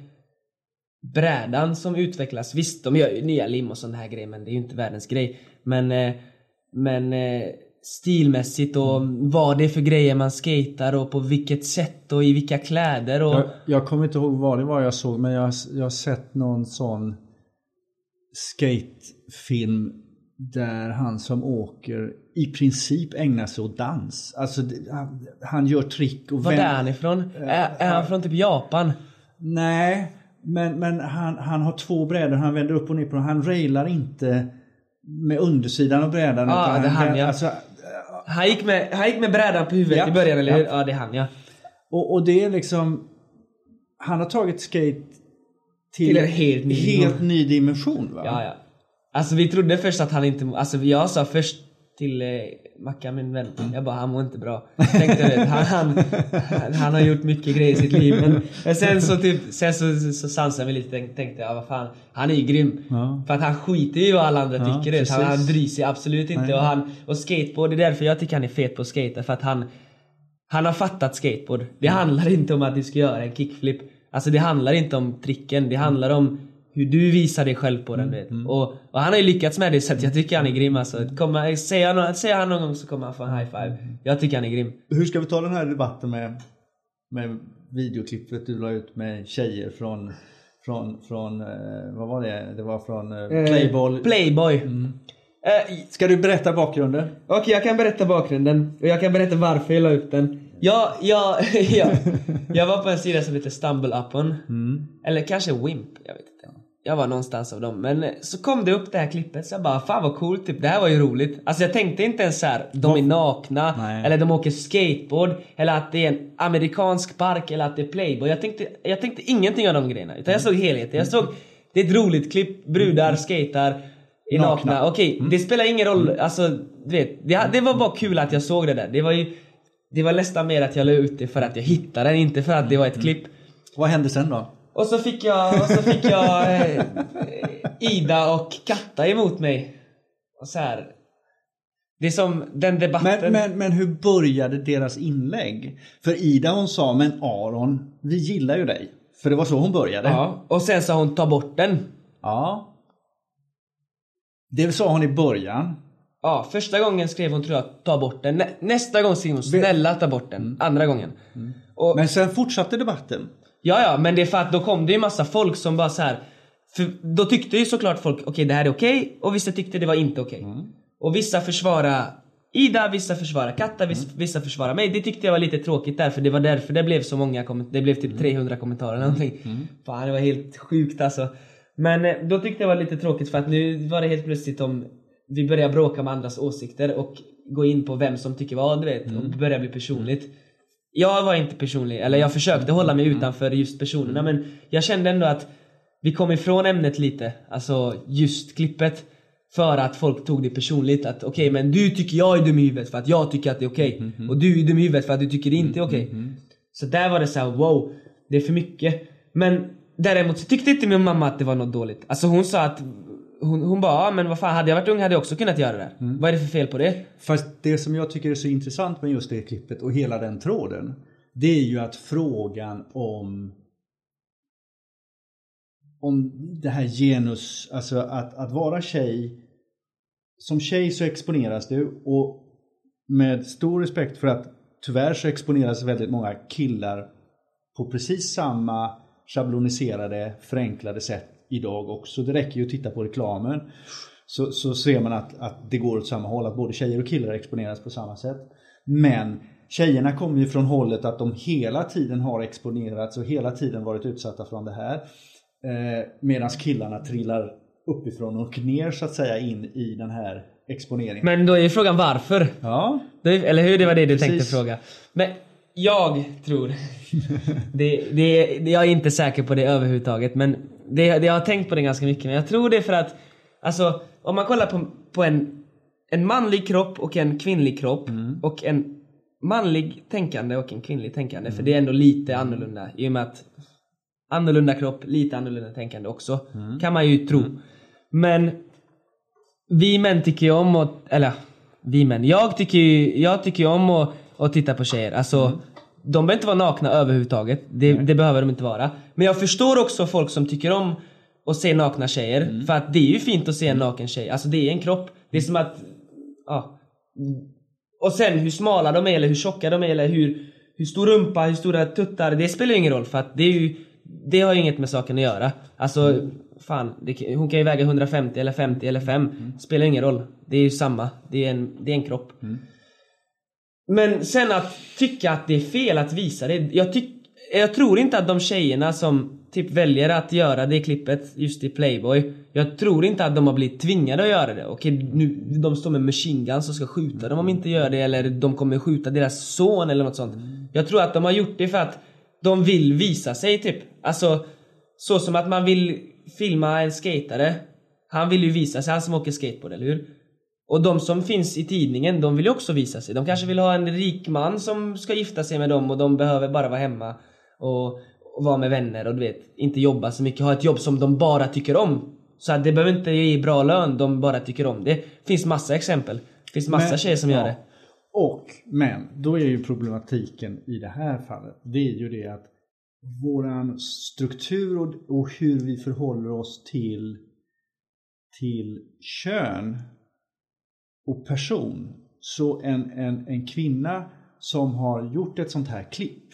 brädan som utvecklas. Visst, de gör ju nya lim och sån här grejer men det är ju inte världens grej. Men, eh, men eh, stilmässigt och vad det är för grejer man skatar och på vilket sätt och i vilka kläder och... Jag, jag kommer inte ihåg vad det var jag såg men jag, jag har sett någon sån skatefilm där han som åker i princip ägnar sig åt dans. Alltså han, han gör trick och Var är han ifrån? Är, är han från typ Japan? Nej, men, men han, han har två brädor. Han vänder upp och ner på dem. Han railar inte med undersidan av brädan. Ja, utan det han, vänder- ja. Alltså, Han gick med, han gick med brädan på huvudet Ja, i början, eller hur? ja. Ja, det är han ja. och, och det är liksom... Han har tagit skate till, Till en helt ny helt ny dimension. Va? Ja, ja. Alltså vi trodde först att han inte Alltså jag sa först till eh, Mackan, min vän, jag bara han mår inte bra. Tänkte vet, han, han, han, han har gjort mycket grejer i sitt liv men sen så typ, sen så, så, så sansade jag mig lite tänkte, tänkte jag vad fan, han är ju grym. Ja. För att han skiter ju i vad alla andra Ja, tycker. vet. Han, precis. han bryr sig absolut inte. Nej. Och, han, och skateboard, det är därför jag tycker han är fet på att skata. För att han, han har fattat skateboard. Det handlar inte om att du ska göra en kickflip. Alltså det handlar inte om tricken. Det handlar om hur du visar dig själv på den. vet. Och, och han har ju lyckats med det så att jag tycker han är grym alltså. Kommer, säger, han, säger han någon gång så kommer han få en high five. Jag tycker han är grym. Hur ska vi ta den här debatten med, med videoklippet du la ut med tjejer från från, från eh, vad var det? Det var från eh, Playboy. Playboy. Eh, Ska du berätta bakgrunden? Okej, jag kan berätta bakgrunden och jag kan berätta varför jag la upp den. Jag, jag, jag, jag var på en sida som heter Stumble Upon. Eller kanske Wimp, jag vet inte. Jag var någonstans av dem. Men eh, så kom det upp det här klippet så jag bara fan vad coolt, typ. det här var ju roligt. Alltså jag tänkte inte ens så här, de är nakna, Nej. eller de åker skateboard, eller att det är en amerikansk park, eller att det är Playboy. Jag tänkte, jag tänkte ingenting av de grejerna. Utan jag såg helheten. Jag såg, det är ett roligt klipp, brudar skatar, är nakna. Nakna. Okej, det spelar ingen roll, alltså du vet. Det, det var bara kul att jag såg det där. Det var ju det var nästan mer att jag la ut det för att jag hittade den, inte för att det var ett klipp. Vad hände sen då? Och så fick jag, och så fick jag eh, Ida och Katta emot mig. Och så här. Det är som den debatten. Men, men, men hur började deras inlägg? För Ida hon sa, men Aron, vi gillar ju dig. För det var så hon började. Ja, och sen sa hon ta bort den. Ja. Det sa hon i början. Ja, första gången skrev hon tror jag ta bort den. Nä, nästa gång skrev hon snälla ta bort den. Andra gången. Och, Men sen fortsatte debatten. Ja, ja, men det är för att då kom det ju massa folk som bara så här. För då tyckte ju såklart folk, okej det här är okej, och vissa tyckte det var inte okej. Och vissa försvara Ida, vissa försvara Katta, vissa, vissa försvara mig. Det tyckte jag var lite tråkigt där, för det var därför det blev så många kommentarer. Det blev typ 300 kommentarer eller någonting. Fan, det var helt sjukt alltså. Men eh, då tyckte jag var lite tråkigt för att nu var det helt plötsligt om vi börjar bråka med andras åsikter och gå in på vem som tycker vad, du vet. Och börja bli personligt. Jag var inte personlig, eller jag försökte hålla mig utanför just personerna men jag kände ändå att vi kom ifrån ämnet lite, alltså just klippet. För att folk tog det personligt att okej men du tycker jag är dum i huvudet för att jag tycker att det är okej. Och du är dum i huvudet för att du tycker det inte är okej. Så där var det så här: wow, det är för mycket. Men däremot så tyckte inte min mamma att det var något dåligt. Alltså hon sa att hon, hon bara, ja men vad fan hade jag varit ung hade jag också kunnat göra det där. Vad är det för fel på det? Fast det som jag tycker är så intressant med just det klippet och hela den tråden. Det är ju att frågan om om det här genus, alltså att, att vara tjej. Som tjej så exponeras du och med stor respekt för att tyvärr så exponeras väldigt många killar på precis samma schabloniserade, förenklade sätt idag också. Det räcker ju att titta på reklamen så, så ser man att, att det går åt samma håll, att både tjejer och killar exponeras på samma sätt. Men tjejerna kommer ju från hållet att de hela tiden har exponerats och hela tiden varit utsatta från det här. Eh, Medan killarna trillar uppifrån och ner så att säga in i den här exponeringen. Men då är ju frågan varför? Ja, Det, eller hur? Det var det du tänkte Precis. fråga. Men jag tror... det, det, jag är inte säker på det överhuvudtaget men det, det, jag har tänkt på det ganska mycket. Men jag tror det är för att... Alltså, om man kollar på, på en, en manlig kropp och en kvinnlig kropp och en manlig tänkande och en kvinnlig tänkande. För det är ändå lite annorlunda i och med att annorlunda kropp, lite annorlunda tänkande också. Kan man ju tro. Men vi män tycker ju om att, eller vi män, jag tycker ju, jag tycker om att, att titta på tjejer. Alltså De behöver inte vara nakna överhuvudtaget. Det, det behöver de inte vara. Men jag förstår också folk som tycker om att se nakna tjejer. Mm. För att det är ju fint att se en naken tjej. Alltså det är en kropp. Det är som att... Ja. Och sen hur smala de är eller hur tjocka de är eller hur, hur stor rumpa, hur stora tuttar. Det spelar ju ingen roll för att det är ju... Det har ju inget med saken att göra. Alltså, fan. Det, hon kan ju väga 150 eller 50 eller 5. Spelar ingen roll. Det är ju samma. Det är en, det är en kropp. Men sen att tycka att det är fel att visa det. Jag, tyck, jag tror inte att de tjejerna som typ väljer att göra det klippet just i Playboy. Jag tror inte att de har blivit tvingade att göra det. Okej, nu, de står med machine guns och ska skjuta dem om de inte gör det. Eller de kommer skjuta deras son eller något sånt. Jag tror att de har gjort det för att de vill visa sig typ. Alltså, så som att man vill filma en skatare. Han vill ju visa sig, han som åker skateboard, eller hur? Och de som finns i tidningen, de vill ju också visa sig. De kanske vill ha en rik man som ska gifta sig med dem och de behöver bara vara hemma och, och vara med vänner och du vet, inte jobba så mycket. Ha ett jobb som de bara tycker om. Så att det behöver inte ge bra lön, de bara tycker om det. finns massa exempel. Det finns massa Men- tjejer som ja. gör det. Och, men, då är ju problematiken i det här fallet, det är ju det att våran struktur och, och hur vi förhåller oss till, till kön och person. Så en, en, en kvinna som har gjort ett sånt här klipp,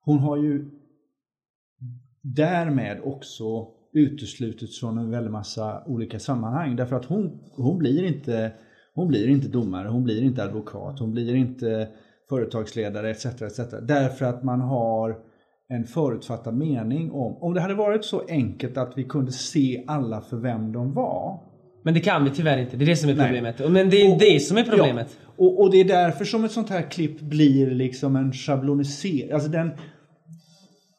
hon har ju därmed också uteslutits från en väldig massa olika sammanhang. Därför att hon, hon, blir inte, hon blir inte domare, hon blir inte advokat, hon blir inte företagsledare etc. etc. Därför att man har en förutfattad mening om, om det hade varit så enkelt att vi kunde se alla för vem de var. Men det kan vi tyvärr inte, det är det som är Nej. problemet. Men det är Och- det som är problemet. Ja, och, och det är därför som ett sånt här klipp blir liksom en schablonisering. Alltså den,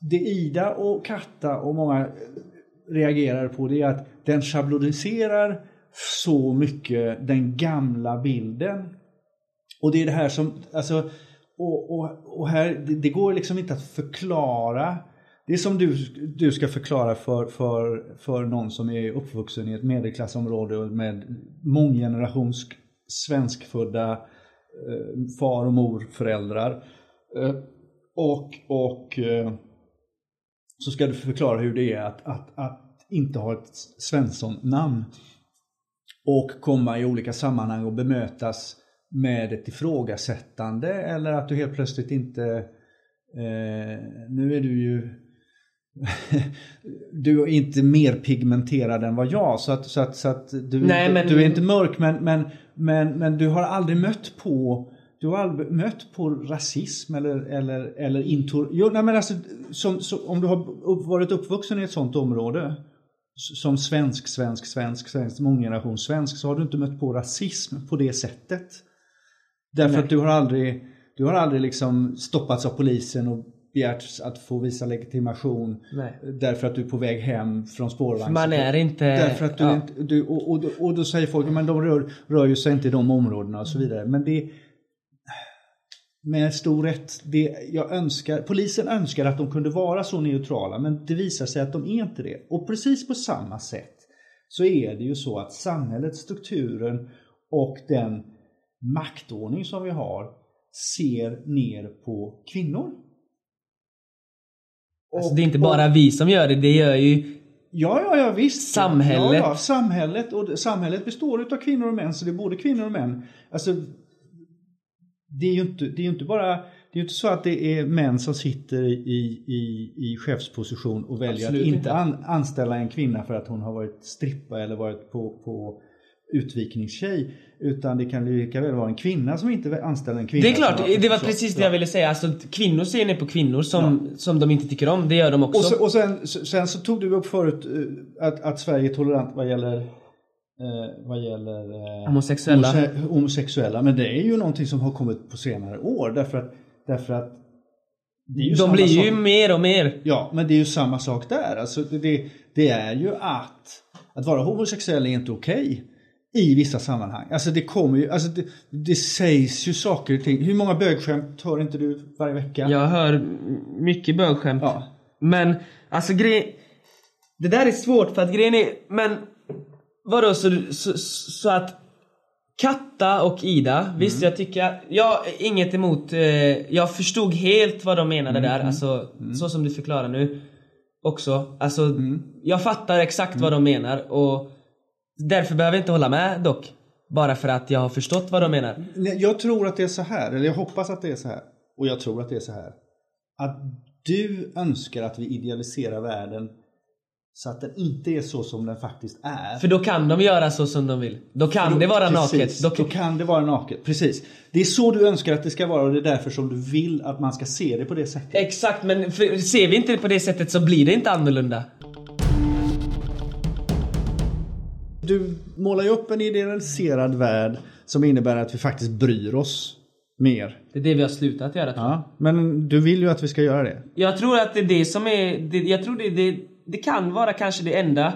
det Ida och Katta och många reagerar på det är att den schabloniserar så mycket den gamla bilden. Och det är det här som, alltså, och, och, och här, det, det går liksom inte att förklara. Det är som du, du ska förklara för, för, för någon som är uppvuxen i ett medelklassområde med månggenerations svenskfödda eh, far och morföräldrar. Eh, och och eh, så ska du förklara hur det är att, att, att inte ha ett Svensson-namn. Och komma i olika sammanhang och bemötas med ett ifrågasättande eller att du helt plötsligt inte eh, nu är du ju du är inte mer pigmenterad än vad jag så att, så att, så att du, Nej, men- du är inte mörk men, men, men, men du har aldrig mött på du har aldrig mött på rasism eller, eller, eller men alltså, som, som, om du har upp, varit uppvuxen i ett sånt område som svensk, svensk, svensk, svensk, månggeneration svensk så har du inte mött på rasism på det sättet. Därför Nej. att du har aldrig, du har aldrig liksom stoppats av polisen och begärt att få visa legitimation Nej. därför att du är på väg hem från spårvagn. Man är inte... Därför att du, ja. inte, du och, och, och då säger folk men de rör, rör ju sig inte i de områdena och så vidare. Men det med stor rätt, det jag önskar, polisen önskar att de kunde vara så neutrala men det visar sig att de är inte det. Och precis på samma sätt så är det ju så att samhället, strukturen och den maktordning som vi har ser ner på kvinnor. Alltså, det är inte bara vi som gör det, det gör ju... Ja, ja, ja visst. Samhället. Ja, ja, samhället. Och samhället består av kvinnor och män, så det är både kvinnor och män. Alltså, det är ju inte, det är inte bara... Det är inte så att det är män som sitter i, i, i chefsposition och väljer Absolut att inte inte. an, anställa en kvinna för att hon har varit strippa eller varit på, på utvikningstjej. Utan det kan ju lika väl vara en kvinna som inte anställer en kvinna. Det är klart, det var precis det jag ville säga. Alltså, kvinnor ser ner på kvinnor som, som de inte tycker om. Det gör de också. Och, så, och sen, sen så tog du upp förut eh, att, att Sverige är tolerant vad gäller eh, vad gäller eh, Homosexuella. homose- homosexuella. Men det är ju någonting som har kommit på senare år därför att, därför att ju de blir ju sak. mer och mer. Ja, men det är ju samma sak där. Alltså det, det, det är ju att att vara homosexuell är inte okej. I vissa sammanhang. Alltså det kommer ju, alltså det, det sägs ju saker och ting. Hur många bögskämt hör inte du varje vecka? Jag hör mycket bögskämt. Ja. Men alltså grej... Det där är svårt för att grejen är... Men vadå så, så, så att Katta och Ida, visst jag tycker, jag inget emot, eh, jag förstod helt vad de menade där, alltså så som du förklarar nu också. Alltså, jag fattar exakt vad de menar och därför behöver jag inte hålla med dock. Bara för att jag har förstått vad de menar. Jag tror att det är så här, eller jag hoppas att det är så här. Och jag tror att det är så här. Att du önskar att vi idealiserar världen så att den inte är så som den faktiskt är. För då kan de göra så som de vill. Då kan det vara Precis, naket. Då, Då kan det vara naket, precis. Det är så du önskar att det ska vara och det är därför som du vill att man ska se det på det sättet. Exakt, men för, ser vi inte det på det sättet så blir det inte annorlunda. Du målar ju upp en idealiserad värld som innebär att vi faktiskt bryr oss mer. Det är det vi har slutat göra tror jag. Ja, men du vill ju att vi ska göra det. Jag tror att det är det som är... Det, jag tror det, det, det kan vara kanske det enda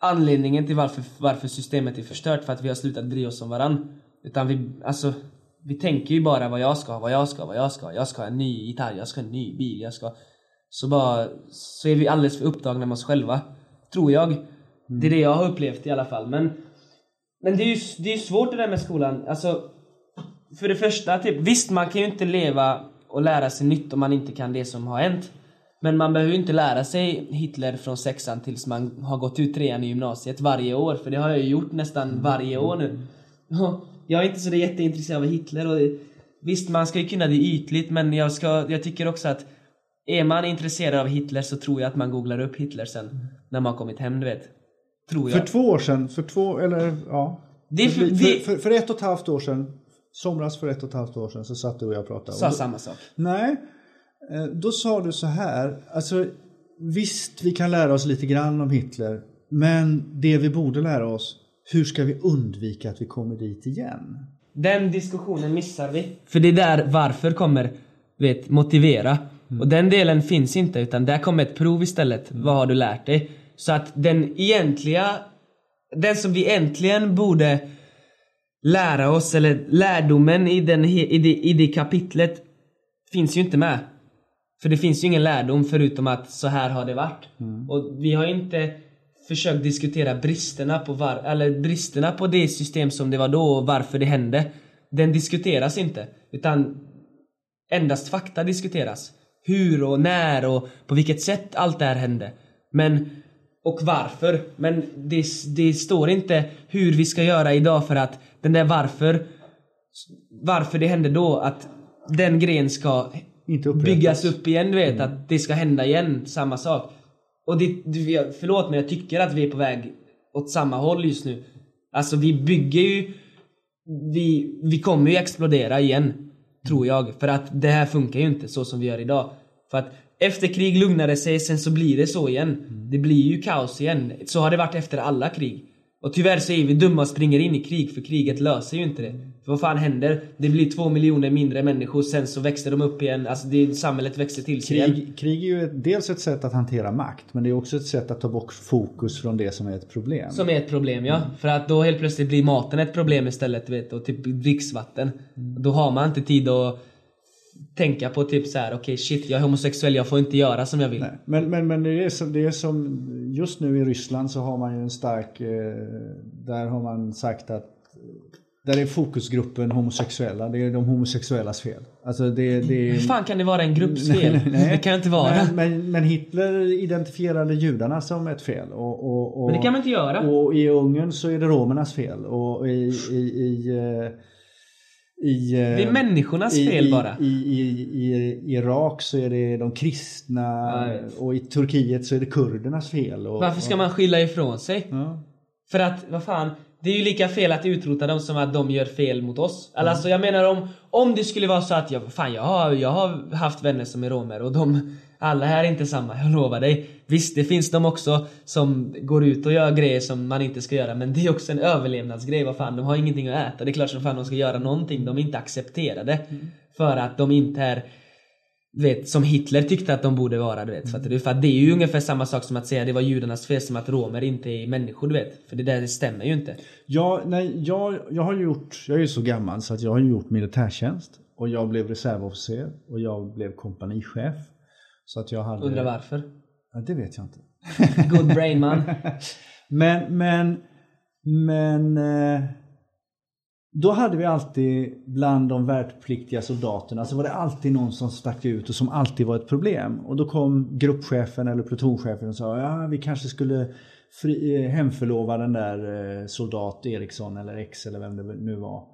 anledningen till varför, varför systemet är förstört. För att vi har slutat bry oss om varann. Utan vi, alltså... Vi tänker ju bara vad jag ska, vad jag ska, vad jag ska. Jag ska ha en ny gitarr, jag ska ha en ny bil, jag ska... Så bara... Så är vi alldeles för upptagna med oss själva. Tror jag. Det är det jag har upplevt i alla fall. Men... Men det är ju det är svårt det där med skolan. Alltså... För det första, typ, visst man kan ju inte leva och lära sig nytt om man inte kan det som har hänt. Men man behöver ju inte lära sig Hitler från sexan tills man har gått ut trean i gymnasiet varje år. För det har jag ju gjort nästan varje år nu. Ja, Jag är inte så jätteintresserad av Hitler och visst man ska ju kunna det ytligt men jag, ska, jag tycker också att är man intresserad av Hitler så tror jag att man googlar upp Hitler sen när man har kommit hem du vet. Tror jag. För två år sedan, för två, eller ja. Det är för- för, vi- för, för ett och ett halvt år sedan, somras för ett och ett halvt år sedan så satt du och jag pratade. Sa Och då- samma sak. Nej, eh, då sa du så här. Alltså, visst, vi kan lära oss lite grann om Hitler. Men det vi borde lära oss, hur ska vi undvika att vi kommer dit igen? Den diskussionen missar vi. För det är där varför kommer, vet, motivera. Och den delen finns inte utan där kommer ett prov istället. Vad har du lärt dig? Så att den egentliga, den som vi äntligen borde lära oss, eller lärdomen i, den, i, det, i det kapitlet finns ju inte med. För det finns ju ingen lärdom förutom att så här har det varit. Och vi har inte försökt diskutera bristerna på, var, eller bristerna på det system som det var då och varför det hände. Den diskuteras inte. Utan endast fakta diskuteras. Hur och när och på vilket sätt allt det här hände. Men, och varför. Men det, det står inte hur vi ska göra idag för att den där varför, varför det hände då, att den grejen ska byggas upp igen, du vet. Att det ska hända igen, samma sak. Och det, förlåt men jag tycker att vi är på väg åt samma håll just nu. Alltså vi bygger ju... Vi, vi kommer ju explodera igen. Tror jag. För att det här funkar ju inte så som vi gör idag. För att efter krig lugnar det sig, sen så blir det så igen. Det blir ju kaos igen. Så har det varit efter alla krig. Och tyvärr så är vi dumma och springer in i krig för kriget löser ju inte det. För vad fan händer? Det blir två miljoner mindre människor, sen så växer de upp igen. Alltså det, samhället växer till sig igen. Krig, krig är ju ett, dels ett sätt att hantera makt, men det är också ett sätt att ta bort fokus från det som är ett problem. Som är ett problem ja. För att då helt plötsligt blir maten ett problem istället du vet och typ dricksvatten. Då har man inte tid att tänka på typ så här: okej shit jag är homosexuell, jag får inte göra som jag vill. Nej, Men, men, men det, är som, det är som just nu i Ryssland så har man ju en stark, eh, där har man sagt att där är fokusgruppen homosexuella, det är de homosexuellas fel. Alltså det, det. Hur fan kan det vara en grupps fel? Det kan inte vara. Men, men, men Hitler identifierade judarna som ett fel. Och, och, och, Men det kan man inte göra. Och i Ungern så är det romernas fel. Och i... i, i, eh, i eh, Det är människornas i, fel bara. I, i, Irak så är det de kristna Ja, och i Turkiet så är det kurdernas fel. Och, Varför ska man skylla ifrån sig? Ja. För att, vad fan. Det är ju lika fel att utrota dem som att de gör fel mot oss. Mm. Eller alltså jag menar om, om det skulle vara så att jag, fan jag har, jag har haft vänner som är romer och de, alla här är inte samma, jag lovar dig. Visst, det finns de också som går ut och gör grejer som man inte ska göra men det är också en överlevnadsgrej, vad fan, de har ingenting att äta. Det är klart som fan de ska göra någonting, de är inte accepterade. Mm. För att de inte är du vet, som Hitler tyckte att de borde vara, du vet. Fattar du? För att det är ju ungefär samma sak som att säga det var judarnas fel som att romer inte är människor, du vet. För det där det stämmer ju inte. Ja, nej, jag, jag har gjort, jag är ju så gammal så att jag har ju gjort militärtjänst. Och jag blev reservofficer och jag blev kompanichef. Så att jag hade... Undrar varför. Ja, det vet jag inte. Good brain man. Men, men, men... Eh, Då hade vi alltid bland de värnpliktiga soldaterna så var det alltid någon som stack ut och som alltid var ett problem. Och då kom gruppchefen eller plutonchefen och sa ja vi kanske skulle fri, eh, hemförlova den där eh, soldat Eriksson eller X eller vem det nu var.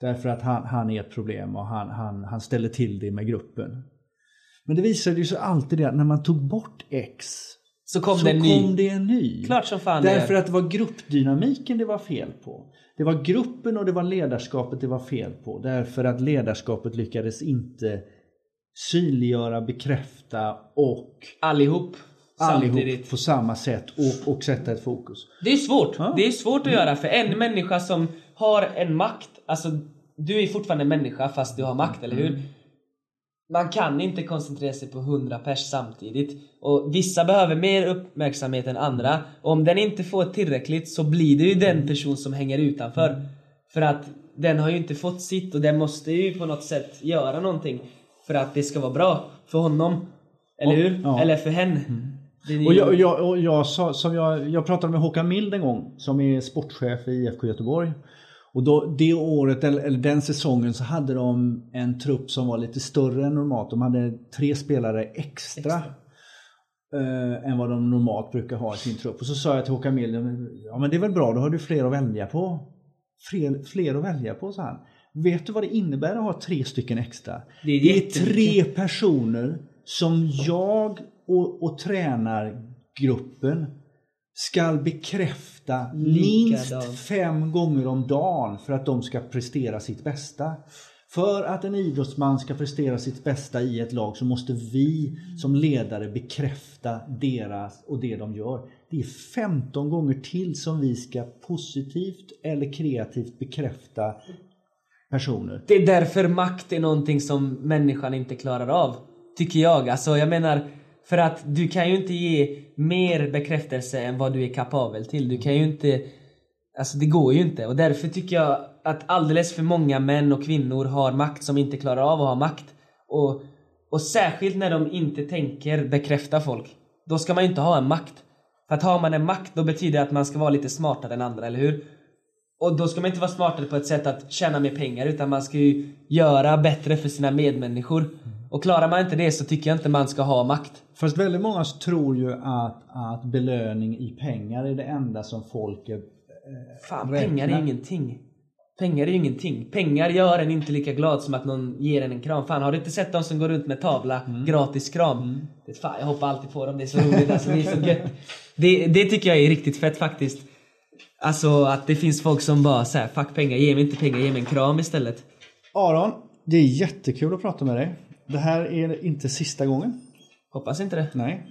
Därför att han, han är ett problem och han, han, han ställer till det med gruppen. Men det visade ju sig alltid det att när man tog bort X Så kom så det en ny. kom det en ny. Klart som fan det Därför är. att det var gruppdynamiken det var fel på. Det var gruppen och det var ledarskapet det var fel på. Därför att ledarskapet lyckades inte synliggöra, bekräfta och Allihop. allihop Samtidigt. på samma sätt och, och sätta ett fokus. Det är svårt. Ja. Det är svårt att göra för en människa som har en makt. Alltså, du är fortfarande en människa fast du har makt, eller hur? Man kan inte koncentrera sig på 100 pers samtidigt. Och vissa behöver mer uppmärksamhet än andra. Och om den inte får tillräckligt så blir det ju den person som hänger utanför. För att den har ju inte fått sitt och den måste ju på något sätt göra någonting. För att det ska vara bra för honom. Eller Och- hur? ja. Eller för henne. Ju- Och jag, jag, och jag, sa, som jag, jag pratade med Håkan Mild en gång som är sportchef i IFK Göteborg. Och då, det året, eller, den säsongen, så hade de en trupp som var lite större än normalt. De hade tre spelare extra. eh, än vad de normalt brukar ha i sin trupp. Och så sa jag till Håkan Mild, ja men det är väl bra, då har du fler att välja på. Fler, fler att välja på, sa han. Vet du vad det innebär att ha tre stycken extra? Det är det är tre personer som jag och, och tränargruppen ska bekräfta minst Likadant. fem gånger om dagen för att de ska prestera sitt bästa. För att en idrottsman ska prestera sitt bästa i ett lag så måste vi som ledare bekräfta deras och det de gör. Det är 15 gånger till som vi ska positivt eller kreativt bekräfta personer. Det är därför makt är någonting som människan inte klarar av. Tycker jag. Alltså jag menar, för att du kan ju inte ge mer bekräftelse än vad du är kapabel till. Du kan ju inte... Alltså det går ju inte. Och därför tycker jag att alldeles för många män och kvinnor har makt som inte klarar av att ha makt. Och, och särskilt när de inte tänker bekräfta folk. Då ska man ju inte ha en makt. För att har man en makt då betyder det att man ska vara lite smartare än andra, eller hur? Och då ska man inte vara smartare på ett sätt att tjäna mer pengar utan man ska ju göra bättre för sina medmänniskor. Och klarar man inte det så tycker jag inte man ska ha makt. Fast väldigt många tror ju att, att belöning i pengar är det enda som folket Fan, Räkna. pengar är ingenting. Pengar är ju ingenting. Pengar gör en inte lika glad som att någon ger en en kram. Fan, har du inte sett de som går runt med tavla? Gratis kram. Det, fan, jag hoppar alltid på dem, det är så roligt. Alltså, det är så gött. Det, det tycker jag är riktigt fett faktiskt. Alltså att det finns folk som bara säger fuck pengar, ge mig inte pengar, ge mig en kram istället. Aron, det är jättekul att prata med dig. Det här är inte sista gången. Hoppas inte det. Nej.